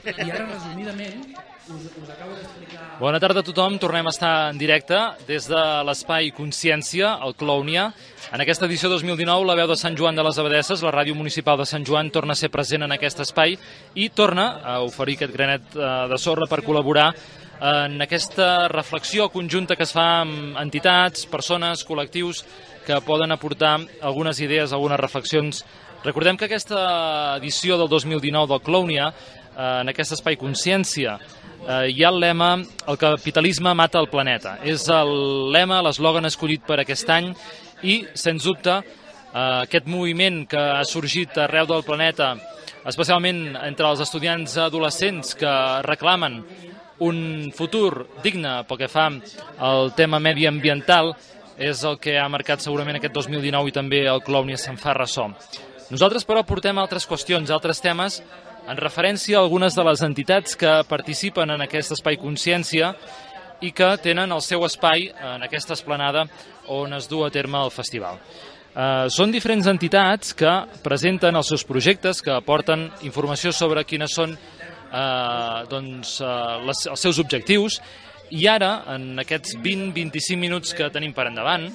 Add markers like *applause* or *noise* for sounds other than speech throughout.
I ara, resumidament, us, us acabo d'explicar... Bona tarda a tothom, tornem a estar en directe des de l'espai Consciència, al Clownia. En aquesta edició 2019, la veu de Sant Joan de les Abadesses, la ràdio municipal de Sant Joan, torna a ser present en aquest espai i torna a oferir aquest granet eh, de sorra per col·laborar en aquesta reflexió conjunta que es fa amb entitats, persones, col·lectius que poden aportar algunes idees, algunes reflexions. Recordem que aquesta edició del 2019 del Clownia, en aquest espai Consciència, eh, hi ha el lema El capitalisme mata el planeta. És el lema, l'eslògan escollit per aquest any i, sens dubte, eh, aquest moviment que ha sorgit arreu del planeta, especialment entre els estudiants adolescents que reclamen un futur digne pel que fa al tema mediambiental és el que ha marcat segurament aquest 2019 i també el Clownia se'n fa ressò. Nosaltres, però, portem altres qüestions, altres temes, en referència a algunes de les entitats que participen en aquest espai consciència i que tenen el seu espai en aquesta esplanada on es du a terme el festival. Eh, són diferents entitats que presenten els seus projectes, que aporten informació sobre quines són eh, doncs, eh, les, els seus objectius i ara, en aquests 20-25 minuts que tenim per endavant,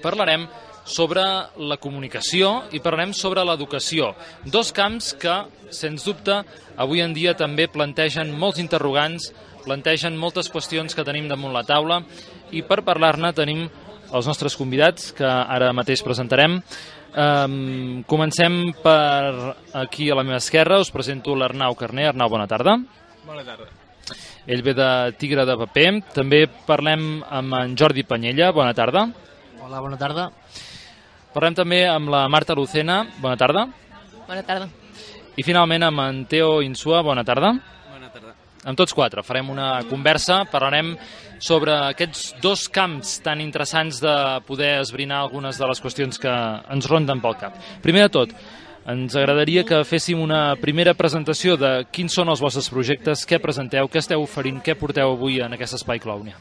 parlarem sobre la comunicació i parlarem sobre l'educació. Dos camps que, sens dubte, avui en dia també plantegen molts interrogants, plantegen moltes qüestions que tenim damunt la taula i per parlar-ne tenim els nostres convidats que ara mateix presentarem. Um, comencem per aquí a la meva esquerra, us presento l'Arnau Carné. Arnau, bona tarda. Bona tarda. Ell ve de Tigre de Paper. També parlem amb en Jordi Panyella. Bona tarda. Hola, bona tarda. Parlem també amb la Marta Lucena. Bona tarda. Bona tarda. I finalment amb en Teo Insua. Bona tarda. Bona tarda. Amb tots quatre farem una conversa, parlarem sobre aquests dos camps tan interessants de poder esbrinar algunes de les qüestions que ens ronden pel cap. Primer de tot, ens agradaria que féssim una primera presentació de quins són els vostres projectes, què presenteu, què esteu oferint, què porteu avui en aquest espai Clownia.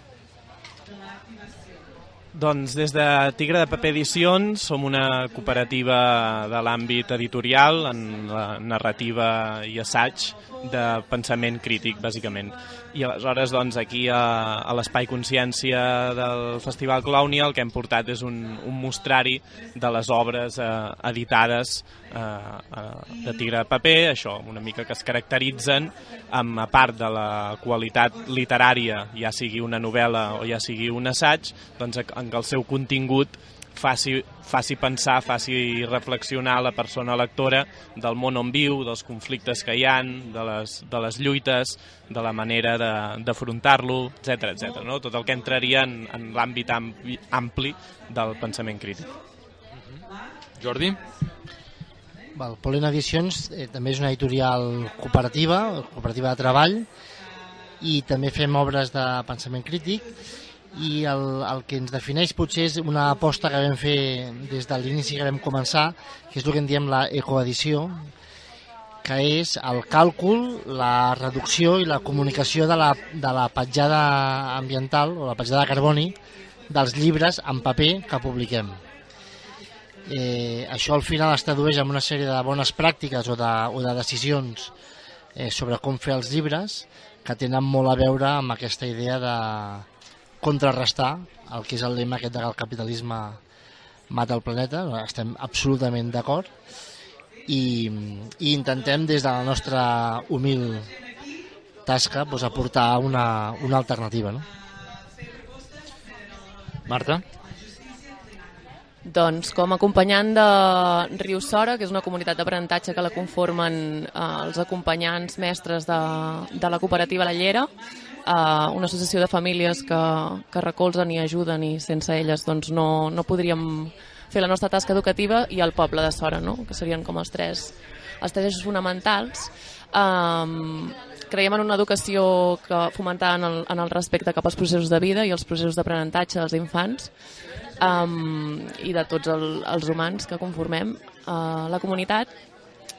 Doncs des de Tigre de Paper Edicions som una cooperativa de l'àmbit editorial en la narrativa i assaig de pensament crític, bàsicament. I aleshores, doncs, aquí a, a l'Espai Consciència del Festival Clownia el que hem portat és un, un mostrari de les obres eh, editades eh, eh, de Tigre de Paper, això, una mica que es caracteritzen amb, a part de la qualitat literària, ja sigui una novel·la o ja sigui un assaig, doncs en el seu contingut faci, faci pensar, faci reflexionar la persona lectora del món on viu, dels conflictes que hi han, de les, de les lluites, de la manera d'afrontar-lo, etc etc. no? Tot el que entraria en, en l'àmbit ampli, ampli del pensament crític. Jordi? Val, Polen Edicions eh, també és una editorial cooperativa, cooperativa de treball, i també fem obres de pensament crític i el, el que ens defineix potser és una aposta que vam fer des de l'inici que vam començar, que és el que en diem la ecoedició, que és el càlcul, la reducció i la comunicació de la, de la petjada ambiental o la petjada de carboni dels llibres en paper que publiquem. Eh, això al final es tradueix en una sèrie de bones pràctiques o de, o de decisions eh, sobre com fer els llibres que tenen molt a veure amb aquesta idea de, contrarrestar el que és el lema aquest de que el capitalisme mata el planeta, estem absolutament d'acord i, i intentem des de la nostra humil tasca doncs, aportar una, una alternativa. No? Marta? Doncs com a acompanyant de Riu Sora, que és una comunitat d'aprenentatge que la conformen eh, els acompanyants mestres de, de la cooperativa La Llera, eh, una associació de famílies que, que recolzen i ajuden i sense elles doncs, no, no podríem fer la nostra tasca educativa i el poble de Sora, no? que serien com els tres, els tres eixos fonamentals. Um, creiem en una educació que fomentada en el, en el respecte cap als processos de vida i els processos d'aprenentatge dels infants um, i de tots el, els humans que conformem uh, la comunitat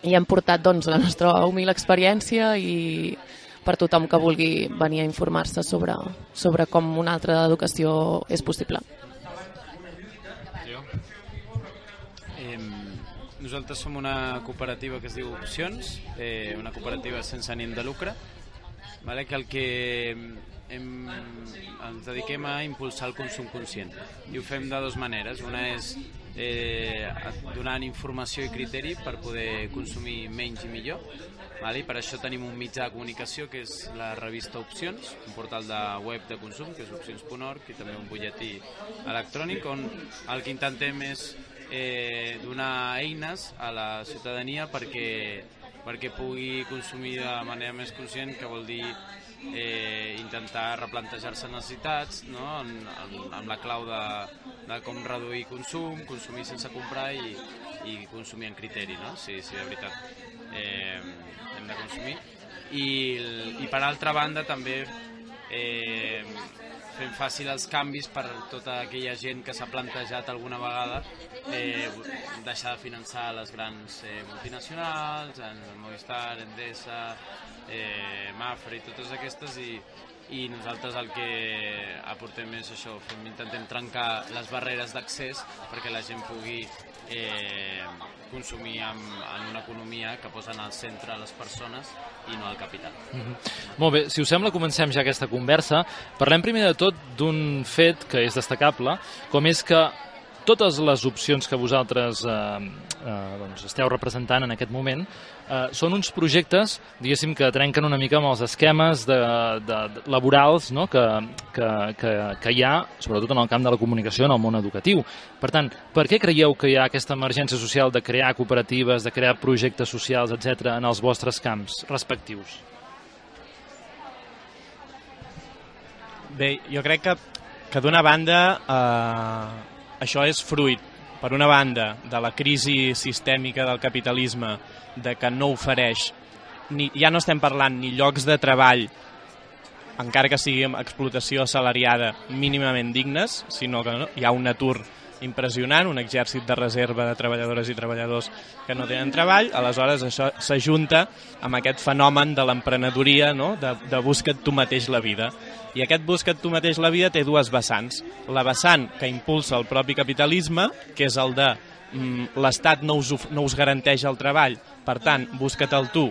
i hem portat doncs, la nostra humil experiència i per tothom que vulgui venir a informar-se sobre, sobre com una altra educació és possible. nosaltres som una cooperativa que es diu Opcions, eh, una cooperativa sense ànim de lucre, vale? que el que hem, ens dediquem a impulsar el consum conscient. I ho fem de dues maneres. Una és eh, donant informació i criteri per poder consumir menys i millor. Vale? I per això tenim un mitjà de comunicació que és la revista Opcions, un portal de web de consum que és opcions.org i també un butlletí electrònic on el que intentem és eh, donar eines a la ciutadania perquè, perquè pugui consumir de manera més conscient, que vol dir eh, intentar replantejar-se necessitats no? en, en, amb la clau de, de com reduir consum, consumir sense comprar i, i consumir en criteri, no? si, si de veritat eh, hem de consumir. I, i per altra banda també eh, fem fàcil els canvis per tota aquella gent que s'ha plantejat alguna vegada eh, deixar de finançar les grans eh, multinacionals, en Movistar, Endesa, eh, Mafra i totes aquestes i, i nosaltres el que aportem és això, fem, intentem trencar les barreres d'accés perquè la gent pugui eh, consumir en, en una economia que posa en el centre les persones i no el capital. Mm -hmm. Molt bé, si us sembla comencem ja aquesta conversa. Parlem primer de tot d'un fet que és destacable, com és que totes les opcions que vosaltres eh, eh, doncs esteu representant en aquest moment eh, són uns projectes, diguéssim, que trenquen una mica amb els esquemes de, de, de laborals no? que, que, que, que hi ha, sobretot en el camp de la comunicació, en el món educatiu. Per tant, per què creieu que hi ha aquesta emergència social de crear cooperatives, de crear projectes socials, etc en els vostres camps respectius? Bé, jo crec que, que d'una banda eh, això és fruit, per una banda, de la crisi sistèmica del capitalisme, de que no ofereix, ni, ja no estem parlant ni llocs de treball, encara que sigui explotació assalariada mínimament dignes, sinó que no, hi ha un atur impressionant, un exèrcit de reserva de treballadores i treballadors que no tenen treball, aleshores això s'ajunta amb aquest fenomen de l'emprenedoria, no? de, de busca't tu mateix la vida. I aquest busca't tu mateix la vida té dues vessants. La vessant que impulsa el propi capitalisme, que és el de mm, l'Estat no, us, no us garanteix el treball, per tant, busca-te'l tu,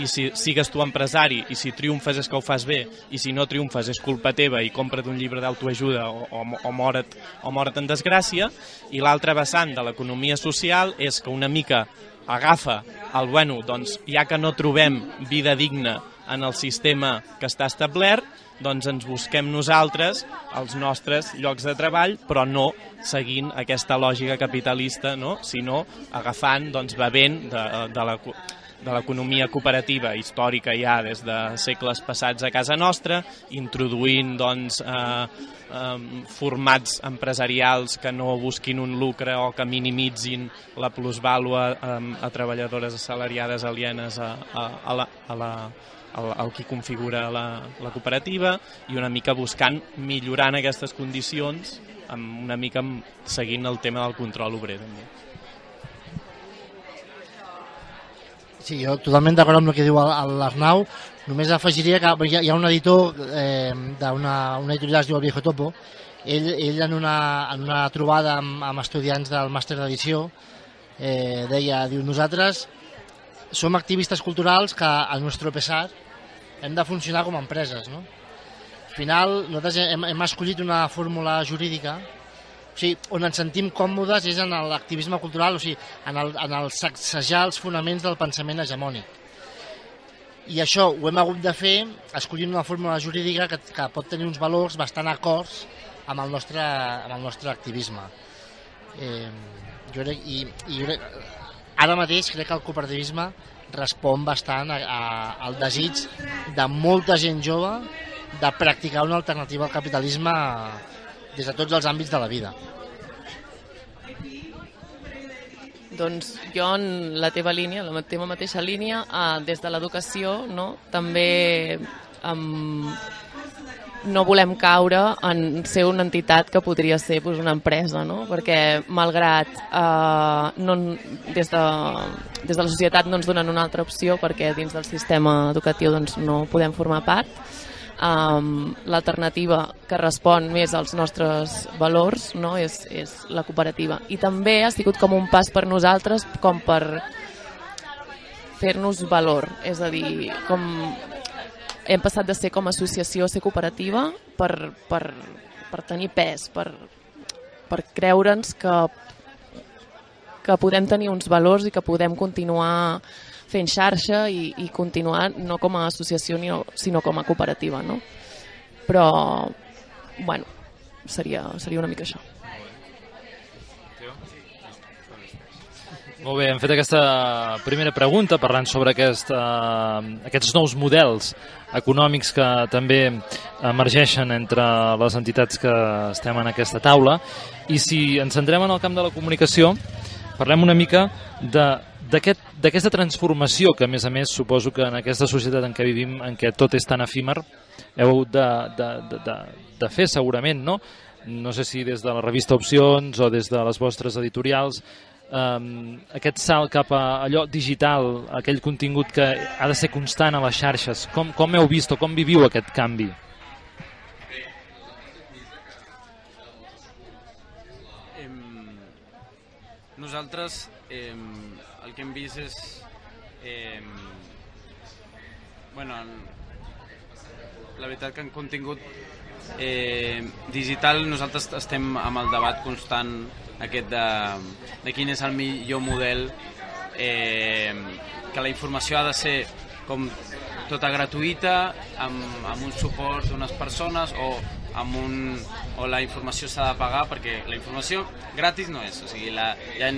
i si sigues tu empresari, i si triomfes és que ho fas bé, i si no triomfes és culpa teva i compra't un llibre d'autoajuda o, o, o, more't, o more't en desgràcia, i l'altre vessant de l'economia social és que una mica agafa el, bueno, doncs ja que no trobem vida digna en el sistema que està establert, doncs ens busquem nosaltres els nostres llocs de treball, però no seguint aquesta lògica capitalista, no? sinó agafant, doncs, bevent de, de la de l'economia cooperativa històrica ja des de segles passats a casa nostra, introduint doncs, eh, eh, formats empresarials que no busquin un lucre o que minimitzin la plusvàlua eh, a treballadores assalariades alienes a, a, a la, a la el, el qui configura la, la cooperativa i una mica buscant millorant aquestes condicions amb una mica seguint el tema del control obrer també. Sí, jo totalment d'acord amb el que diu l'Arnau. Només afegiria que hi ha, hi ha un editor eh, d'una una editorial que es diu El Viejo Topo. Ell, ell en, una, en una trobada amb, amb estudiants del màster d'edició eh, deia, diu, nosaltres som activistes culturals que al nostre pesar hem de funcionar com a empreses, no? Al final, nosaltres hem, hem escollit una fórmula jurídica o sigui, on ens sentim còmodes és en l'activisme cultural, o sigui, en el, en el sacsejar els fonaments del pensament hegemònic. I això ho hem hagut de fer escollint una fórmula jurídica que, que pot tenir uns valors bastant acords amb el nostre, amb el nostre activisme. Eh, jo crec, i, i jo crec, ara mateix crec que el cooperativisme respon bastant a, a, al desig de molta gent jove de practicar una alternativa al capitalisme des de tots els àmbits de la vida. Doncs jo en la teva línia, la teva mateixa línia, eh, des de l'educació, no? també um, no volem caure en ser una entitat que podria ser pues, una empresa, no? perquè malgrat eh, no, des, de, des de la societat no ens donen una altra opció perquè dins del sistema educatiu doncs, no podem formar part, Um, L'alternativa que respon més als nostres valors no? és, és la cooperativa. I també ha sigut com un pas per nosaltres com per fer-nos valor, és a dir, com hem passat de ser com a associació a ser cooperativa per, per, per tenir pes, per, per creure'ns que, que podem tenir uns valors i que podem continuar fent xarxa i, i continuar no com a associació sinó com a cooperativa, no? Però, bueno, seria, seria una mica això. Molt bé, hem fet aquesta primera pregunta parlant sobre aquest, uh, aquests nous models econòmics que també emergeixen entre les entitats que estem en aquesta taula i si ens centrem en el camp de la comunicació parlem una mica de d'aquesta aquest, transformació que a més a més suposo que en aquesta societat en què vivim en què tot és tan efímer heu de, de, de, de, de fer segurament no? no sé si des de la revista Opcions o des de les vostres editorials um, aquest salt cap a allò digital, aquell contingut que ha de ser constant a les xarxes, com, com heu vist o com viviu aquest canvi? nosaltres eh, que hem vist és eh, bueno, la veritat que en contingut eh, digital nosaltres estem amb el debat constant aquest de, de quin és el millor model eh, que la informació ha de ser com tota gratuïta amb, amb un suport d'unes persones o amb un, o la informació s'ha de pagar perquè la informació gratis no és o sigui, la, hi, ha,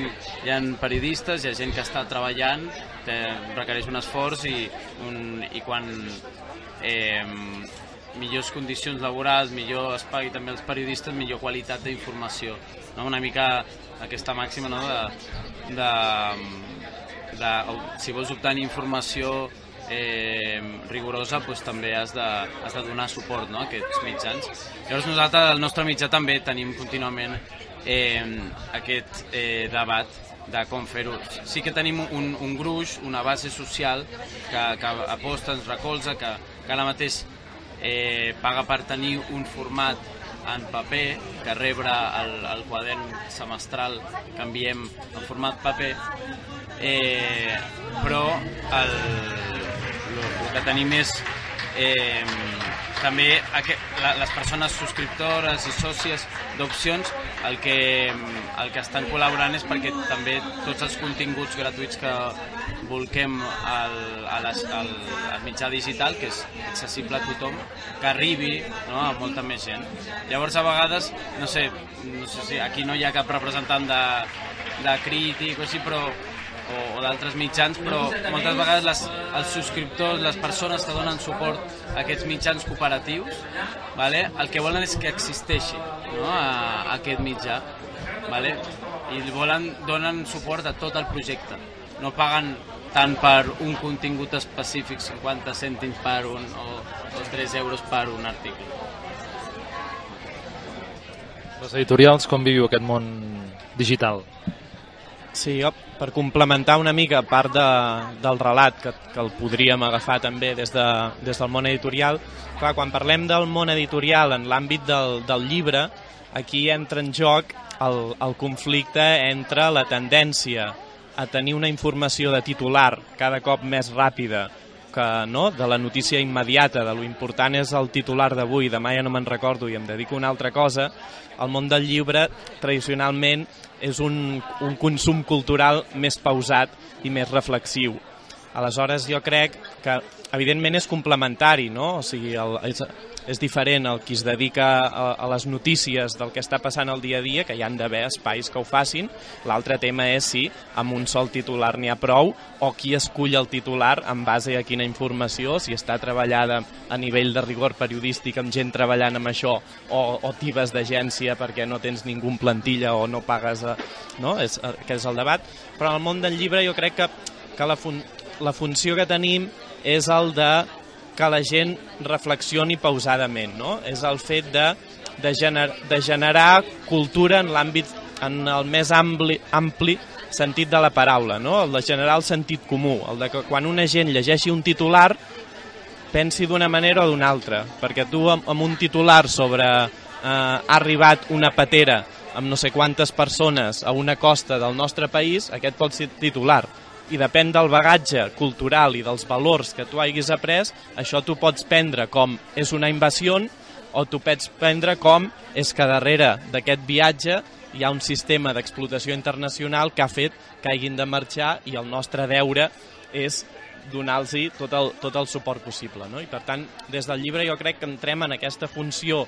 hi ha periodistes hi ha gent que està treballant que requereix un esforç i, un, i quan eh, millors condicions laborals, millor espai també als periodistes, millor qualitat d'informació. No? Una mica aquesta màxima no? de, de, de, si vols obtenir informació eh, rigorosa doncs, també has de, has de donar suport no? a aquests mitjans. Llavors nosaltres, el nostre mitjà també tenim contínuament eh, aquest eh, debat de com fer-ho. Sí que tenim un, un gruix, una base social que, que aposta, ens recolza, que, que ara mateix eh, paga per tenir un format en paper, que rebre el, el quadern semestral que enviem en format paper, eh, però el, el, que tenim és eh, també les persones subscriptores i sòcies d'opcions el que, el que estan col·laborant és perquè també tots els continguts gratuïts que volquem al, a les, al, al mitjà digital, que és accessible a tothom, que arribi no, a molta més gent. Llavors, a vegades, no sé, no sé si aquí no hi ha cap representant de, de crític o així, però o, o d'altres mitjans, però moltes vegades les, els subscriptors, les persones que donen suport a aquests mitjans cooperatius, vale? el que volen és que existeixi no? a, a aquest mitjà. Vale? I volen, donen suport a tot el projecte. No paguen tant per un contingut específic, 50 cèntims per un o, o 3 euros per un article. Les editorials, com viviu aquest món digital? Sí, jo, per complementar una mica part de, del relat, que, que el podríem agafar també des, de, des del món editorial, clar, quan parlem del món editorial en l'àmbit del, del llibre, aquí entra en joc el, el conflicte entre la tendència a tenir una informació de titular cada cop més ràpida que no, de la notícia immediata, de lo important és el titular d'avui, demà ja no me'n recordo i em dedico a una altra cosa, el món del llibre tradicionalment és un, un consum cultural més pausat i més reflexiu. Aleshores, jo crec que, evidentment, és complementari, no? O sigui, el, és, és diferent el qui es dedica a, a les notícies del que està passant al dia a dia, que hi han d'haver espais que ho facin. L'altre tema és si amb un sol titular n'hi ha prou o qui escull el titular en base a quina informació, si està treballada a nivell de rigor periodístic amb gent treballant amb això o, o tibes d'agència perquè no tens ningú en plantilla o no pagues... A, no? És, que és el debat. Però en el món del llibre jo crec que, que la, fun la funció que tenim és el de que la gent reflexioni pausadament, no? És el fet de, de, gener, de generar cultura en l'àmbit en el més ampli, ampli sentit de la paraula, no? el de generar el sentit comú, el de que quan una gent llegeixi un titular pensi d'una manera o d'una altra, perquè tu amb, amb un titular sobre eh, ha arribat una patera amb no sé quantes persones a una costa del nostre país, aquest pot ser titular. I depèn del bagatge cultural i dels valors que tu hagis après, això tu pots prendre com és una invasió o tu pots prendre com és que darrere d'aquest viatge hi ha un sistema d'explotació internacional que ha fet que hagin de marxar i el nostre deure és donar-los tot, el, tot el suport possible. No? I per tant, des del llibre jo crec que entrem en aquesta funció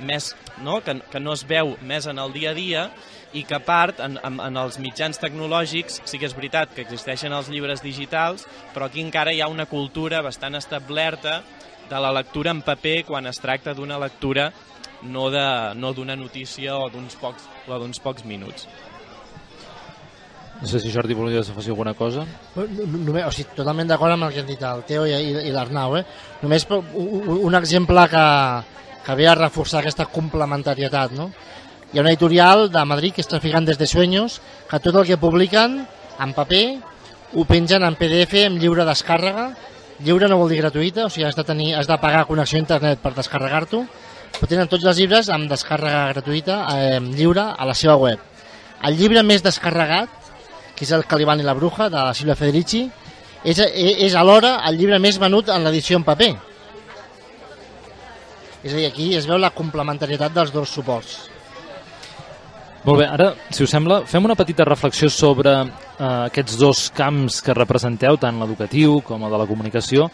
més, no? Que, que no es veu més en el dia a dia i que a part en, en, en els mitjans tecnològics sí que és veritat que existeixen els llibres digitals però aquí encara hi ha una cultura bastant establerta de la lectura en paper quan es tracta d'una lectura no d'una no notícia o d'uns pocs, o pocs minuts. No sé si Jordi volies afegir alguna cosa. Només, o sigui, totalment d'acord amb el que han dit el Teo i, i l'Arnau. Eh? Només un, un exemple que, que ve a reforçar aquesta complementarietat. No? Hi ha una editorial de Madrid que és Traficant des de Sueños que tot el que publiquen en paper ho pengen en PDF en lliure descàrrega. Lliure no vol dir gratuïta, o sigui, has de, tenir, has de pagar connexió a internet per descarregar-t'ho, però tenen tots els llibres amb descàrrega gratuïta eh, lliure a la seva web. El llibre més descarregat, que és el Caliban i la Bruja, de la Silvia Federici, és, és alhora el llibre més venut en l'edició en paper. És a dir, aquí es veu la complementarietat dels dos suports. Molt bé, ara, si us sembla, fem una petita reflexió sobre eh, aquests dos camps que representeu, tant l'educatiu com el de la comunicació,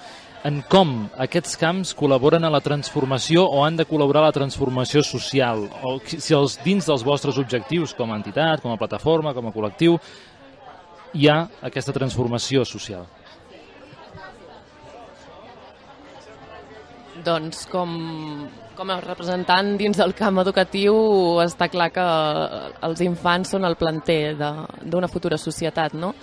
en com aquests camps col·laboren a la transformació o han de col·laborar a la transformació social, o si els dins dels vostres objectius com a entitat, com a plataforma, com a col·lectiu, hi ha aquesta transformació social. Doncs com, com a representant dins del camp educatiu està clar que els infants són el planter d'una futura societat, no?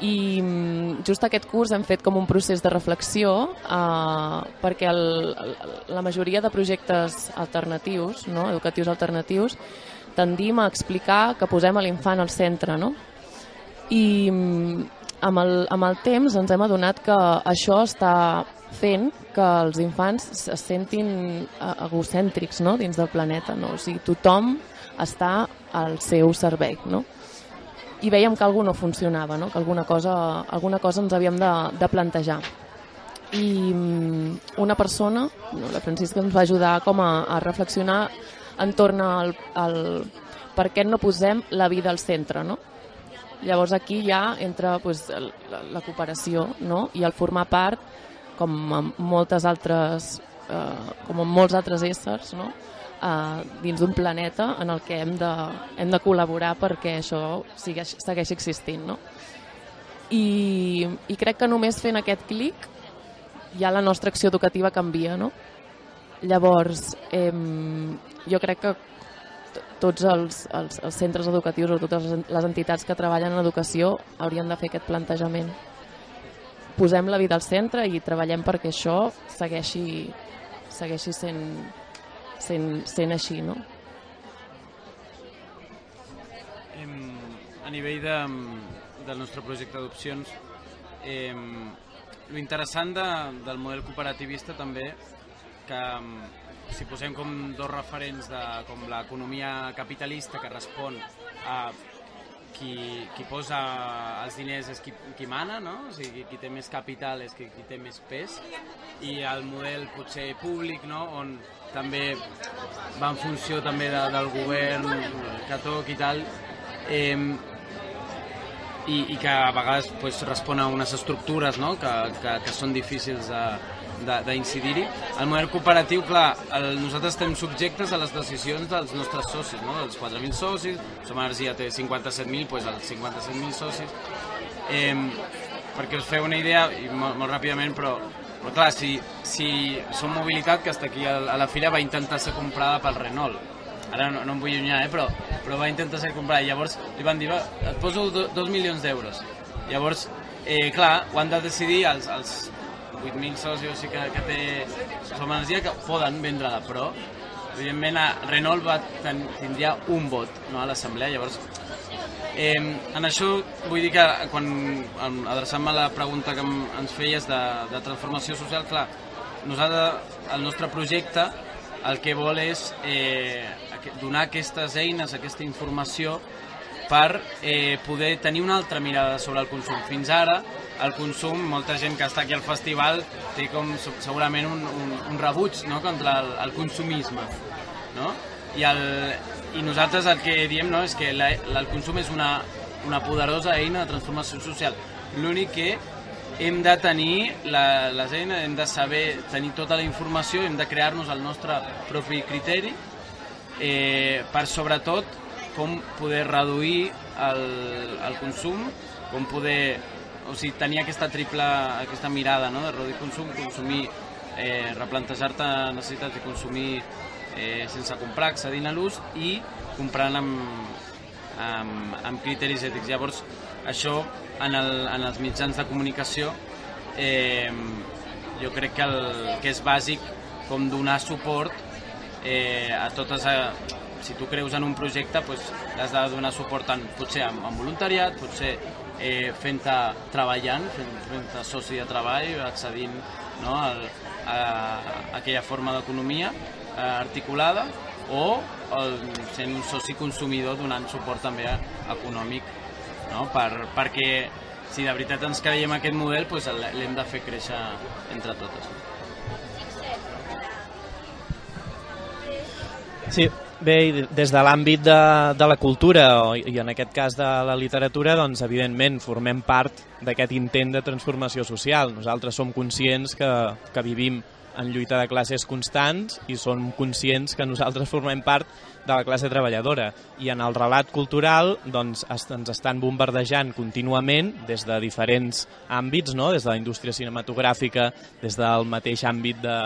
i mm, just aquest curs hem fet com un procés de reflexió eh, perquè el, la majoria de projectes alternatius, no? educatius alternatius, tendim a explicar que posem l'infant al centre, no? I mm, amb el, amb el temps ens hem adonat que això està fent que els infants es sentin eh, egocèntrics no? dins del planeta. No? O sigui, tothom està al seu servei. No? I veiem que alguna no funcionava, no? que alguna cosa, alguna cosa ens havíem de, de plantejar. I mm, una persona, no, la Francisca, ens va ajudar com a, a reflexionar entorn al, al per què no posem la vida al centre, no? Llavors aquí ja entra pues, la, la cooperació no? i el formar part com amb moltes altres eh, com amb molts altres éssers no? eh, dins d'un planeta en el que hem de, hem de col·laborar perquè això segueix, segueixi existint no? I, i crec que només fent aquest clic ja la nostra acció educativa canvia no? llavors eh, jo crec que tots els, els, els centres educatius o totes les entitats que treballen en educació haurien de fer aquest plantejament posem la vida al centre i treballem perquè això segueixi, segueixi sent, sent, sent així, no? A nivell de, del nostre projecte d'opcions, eh, lo interessant de, del model cooperativista també, que si posem com dos referents de com l'economia capitalista que respon a qui, qui posa els diners és qui, qui mana, no? o sigui, qui té més capital és qui, qui té més pes, i el model potser públic, no? on també va en funció també de, del govern que toc i tal, eh, i, i que a vegades pues, respon a unes estructures no? que, que, que són difícils de, d'incidir-hi. El model cooperatiu, clar, el, nosaltres estem subjectes a les decisions dels nostres socis, no? dels 4.000 socis, Som Energia té 57.000, doncs els 57.000 socis. Eh, perquè us feu una idea, i molt, molt ràpidament, però, però clar, si, si Som Mobilitat, que està aquí a, a la fira, va intentar ser comprada pel Renault, ara no, no em vull allunyar, eh, però, però va intentar ser comprada, i llavors li van dir, va, et poso do, dos milions d'euros. Llavors, eh, clar, ho han de decidir els, els 8.000 socis sí que, que té Som Energia que poden vendre-la, però evidentment a Renault va ten, tindria un vot no, a l'assemblea, llavors eh, en això vull dir que quan adreçant-me a la pregunta que ens feies de, de transformació social, clar, nosaltres, el nostre projecte el que vol és eh, donar aquestes eines, aquesta informació per eh, poder tenir una altra mirada sobre el consum. Fins ara, el consum, molta gent que està aquí al festival té com segurament un, un, un rebuig no? contra el, el consumisme. No? I, el, I nosaltres el que diem no, és que la, el consum és una, una poderosa eina de transformació social. L'únic que hem de tenir la, les eines, hem de saber tenir tota la informació, hem de crear-nos el nostre propi criteri eh, per sobretot com poder reduir el, el consum, com poder o sigui, tenir aquesta triple, aquesta mirada no? de reduir consum, consumir, eh, replantejar-te necessitats de consumir eh, sense comprar, accedint a l'ús i comprant amb, amb, amb criteris ètics. Llavors, això en, el, en els mitjans de comunicació eh, jo crec que, el, que és bàsic com donar suport eh, a totes a, si tu creus en un projecte pues, has de donar suport en, potser amb, amb voluntariat, potser eh, fent-te treballant, fent-te fent soci de treball, accedint no, a, a, a aquella forma d'economia eh, articulada o el, sent un soci consumidor donant suport també econòmic no, per, perquè si de veritat ens creiem aquest model pues, l'hem de fer créixer entre totes. Sí, Bé, des de l'àmbit de, de la cultura i en aquest cas de la literatura, doncs evidentment formem part d'aquest intent de transformació social. Nosaltres som conscients que, que vivim en lluita de classes constants i som conscients que nosaltres formem part de la classe treballadora i en el relat cultural doncs, ens estan bombardejant contínuament des de diferents àmbits, no? des de la indústria cinematogràfica, des del mateix àmbit de,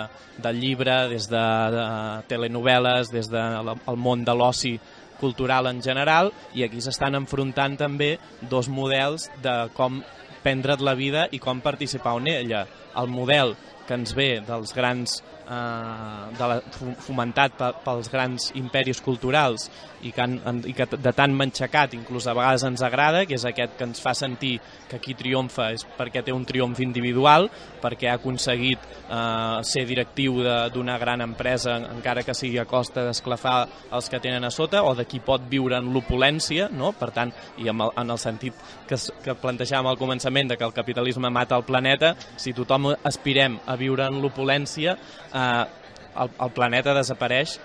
del llibre, des de, de telenovel·les, des del de món de l'oci cultural en general i aquí s'estan enfrontant també dos models de com prendre't la vida i com participar en ella. El model que ens ve dels grans eh, de la, fomentat pels grans imperis culturals i que, han, i que de tant m'enxecat inclús a vegades ens agrada, que és aquest que ens fa sentir que qui triomfa és perquè té un triomf individual, perquè ha aconseguit eh, ser directiu d'una gran empresa, encara que sigui a costa d'esclafar els que tenen a sota, o de qui pot viure en l'opulència, no? per tant, i en el, en el sentit que, que plantejàvem al començament de que el capitalisme mata el planeta, si tothom aspirem a viure en l'opulència, eh, el, el planeta desapareix,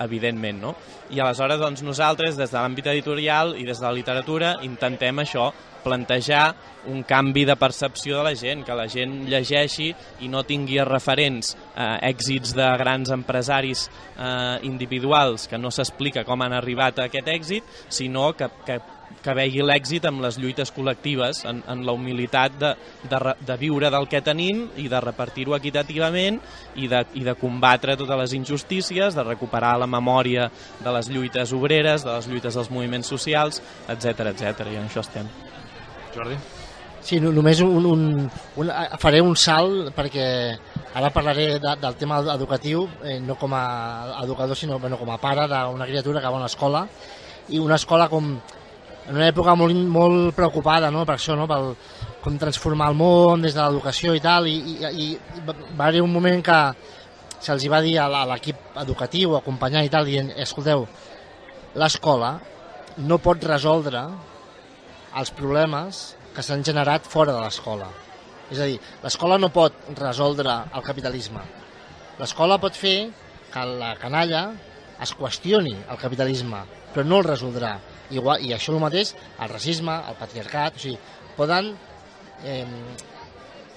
evidentment, no? I aleshores, doncs, nosaltres, des de l'àmbit editorial i des de la literatura, intentem això, plantejar un canvi de percepció de la gent, que la gent llegeixi i no tingui referents eh, èxits de grans empresaris eh, individuals que no s'explica com han arribat a aquest èxit, sinó que, que que vegi l'èxit amb les lluites col·lectives, en, en la humilitat de, de, de viure del que tenim i de repartir-ho equitativament i de, i de combatre totes les injustícies, de recuperar la memòria de les lluites obreres, de les lluites dels moviments socials, etc etc. i en això estem. Jordi? Sí, només un, un, un, faré un salt perquè ara parlaré de, del tema educatiu, eh, no com a educador, sinó bueno, com a pare d'una criatura que va a una escola, i una escola com, en una època molt, molt preocupada no? per això, no? pel, com transformar el món des de l'educació i tal, i, i, i va haver un moment que se'ls va dir a l'equip educatiu, acompanyar i tal, dient, escolteu, l'escola no pot resoldre els problemes que s'han generat fora de l'escola. És a dir, l'escola no pot resoldre el capitalisme. L'escola pot fer que la canalla es qüestioni el capitalisme, però no el resoldrà. Igual, I això el mateix, el racisme, el patriarcat, o sigui, poden eh,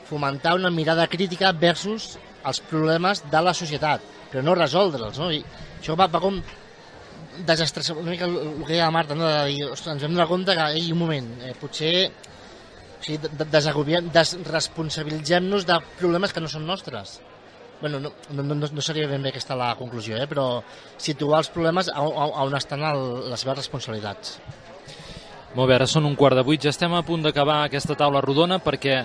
fomentar una mirada crítica versus els problemes de la societat, però no resoldre'ls. No? I això va, va com desestressar una mica el, el que deia la Marta, no? de dir, ostres, ens hem de compte que, ei, un moment, eh, potser o sigui, desresponsabilitzem-nos de problemes que no són nostres bueno, no, no, no, no seria ben bé aquesta la conclusió, eh? però situar els problemes a, a, a on estan el, les seves responsabilitats. Molt bé, ara són un quart de vuit, ja estem a punt d'acabar aquesta taula rodona perquè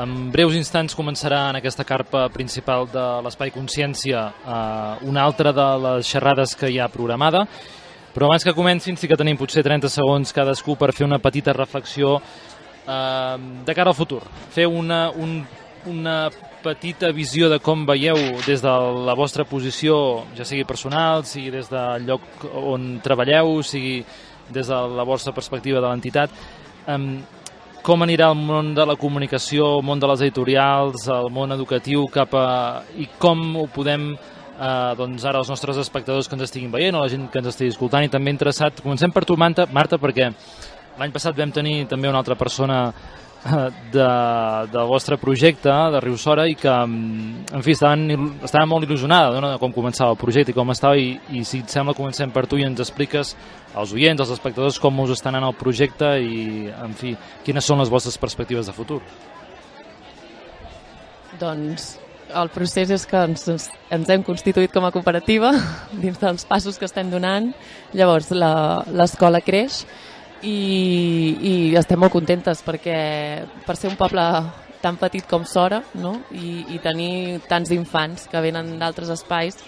en breus instants començarà en aquesta carpa principal de l'Espai Consciència eh, una altra de les xerrades que hi ha programada, però abans que comencin sí que tenim potser 30 segons cadascú per fer una petita reflexió eh, de cara al futur, fer una, un una petita visió de com veieu des de la vostra posició, ja sigui personal, sigui des del lloc on treballeu, sigui des de la vostra perspectiva de l'entitat, um, com anirà el món de la comunicació, el món de les editorials, el món educatiu cap a... i com ho podem eh, doncs ara els nostres espectadors que ens estiguin veient o la gent que ens estigui escoltant i també interessat. Comencem per tu, Marta, Marta perquè l'any passat vam tenir també una altra persona *laughs* de, del vostre projecte de Riu Sora i que, mm, en fi, estaven, estava molt il·lusionada no? de com començava el projecte i com estava i, i si et sembla comencem per tu i ens expliques als oients, als espectadors com us està anant el projecte i, en fi, quines són les vostres perspectives de futur. Doncs el procés és que ens, ens hem constituït com a cooperativa *laughs* dins dels passos que estem donant. Llavors l'escola creix i, i estem molt contentes perquè per ser un poble tan petit com Sora no? I, i tenir tants infants que venen d'altres espais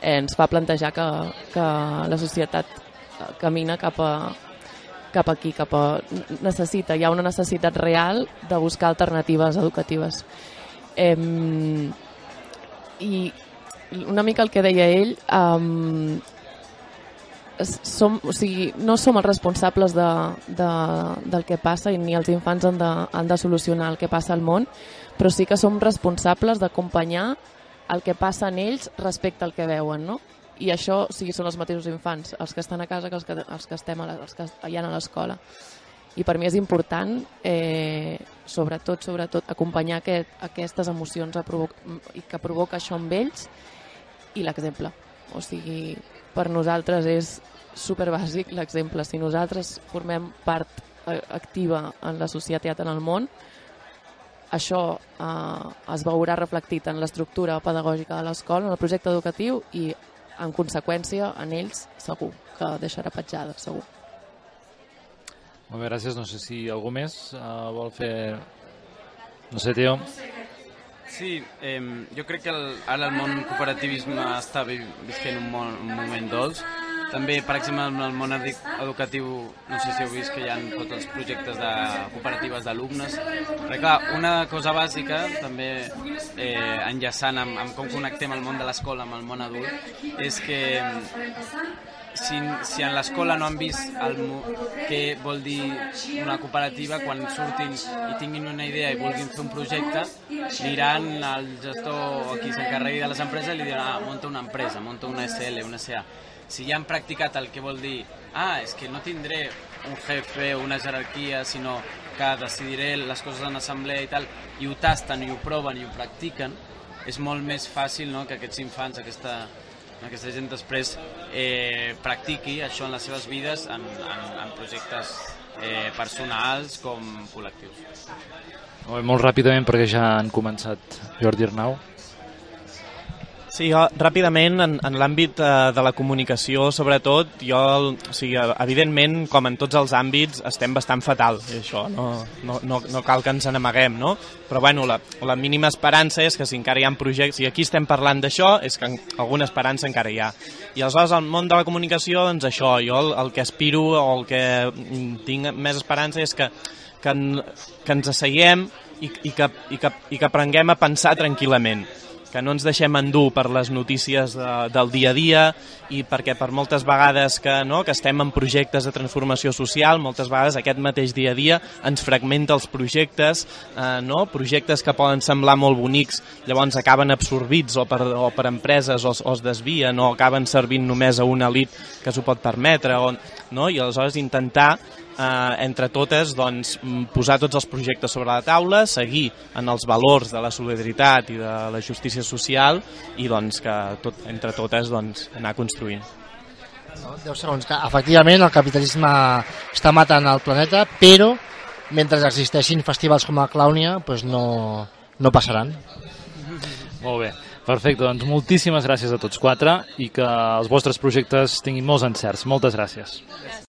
eh, ens fa plantejar que, que la societat camina cap a, cap aquí, cap a... necessita, hi ha una necessitat real de buscar alternatives educatives. Eh, I una mica el que deia ell, eh, som, o sigui, no som els responsables de, de, del que passa i ni els infants han de, han de solucionar el que passa al món, però sí que som responsables d'acompanyar el que passa en ells respecte al que veuen, no? I això o sigui, són els mateixos infants, els que estan a casa que els que, els que estem a la, els que hi ha a l'escola. I per mi és important, eh, sobretot, sobretot, acompanyar aquest, aquestes emocions a i que provoca això amb ells i l'exemple. O sigui, per nosaltres és super bàsic l'exemple. Si nosaltres formem part eh, activa en la societat en el món, això eh, es veurà reflectit en l'estructura pedagògica de l'escola, en el projecte educatiu i, en conseqüència, en ells segur que deixarà petjada, segur. Molt bé, gràcies. No sé si algú més uh, vol fer... No sé, Teo. Sí, eh, jo crec que el, ara el món cooperativisme està visquent un, mon, un moment dolç també, per exemple, en el món educatiu, no sé si heu vist que hi ha tots els projectes de cooperatives d'alumnes. Però clar, una cosa bàsica, també eh, enllaçant amb, amb com connectem el món de l'escola amb el món adult, és que si, si en l'escola no han vist el, què vol dir una cooperativa, quan surtin i tinguin una idea i vulguin fer un projecte, aniran al gestor o qui s'encarregui de les empreses i li diran, ah, munta una empresa, munta una SL, una SA si ja han practicat el que vol dir ah, és que no tindré un jefe o una jerarquia, sinó que decidiré les coses en assemblea i tal, i ho tasten i ho proven i ho practiquen, és molt més fàcil no, que aquests infants, aquesta, aquesta gent després eh, practiqui això en les seves vides en, en, en projectes eh, personals com col·lectius. Molt, ràpidament perquè ja han començat Jordi Arnau. Sí, jo, ràpidament, en, en l'àmbit eh, de la comunicació, sobretot, jo, o sigui, evidentment, com en tots els àmbits, estem bastant fatal, i això no, no, no, no cal que ens n'amaguem, no? Però, bueno, la, la mínima esperança és que si encara hi ha projectes, si aquí estem parlant d'això, és que alguna esperança encara hi ha. I aleshores, al món de la comunicació, doncs això, jo el, el que aspiro o el que tinc més esperança és que, que, en, que ens asseiem i, i, que, i, que, i que aprenguem a pensar tranquil·lament que no ens deixem endur per les notícies de, del dia a dia i perquè per moltes vegades que, no, que estem en projectes de transformació social, moltes vegades aquest mateix dia a dia ens fragmenta els projectes, eh, no? projectes que poden semblar molt bonics, llavors acaben absorbits o per, o per empreses o, o es desvien o acaben servint només a una elit que s'ho pot permetre, o, no? i aleshores intentar eh, entre totes doncs, posar tots els projectes sobre la taula, seguir en els valors de la solidaritat i de la justícia social i doncs, que tot, entre totes doncs, anar construint. No, 10 segons, que efectivament el capitalisme està matant el planeta, però mentre existeixin festivals com a Clàunia doncs no, no passaran. Molt bé. Perfecte, doncs moltíssimes gràcies a tots quatre i que els vostres projectes tinguin molts encerts. Moltes gràcies.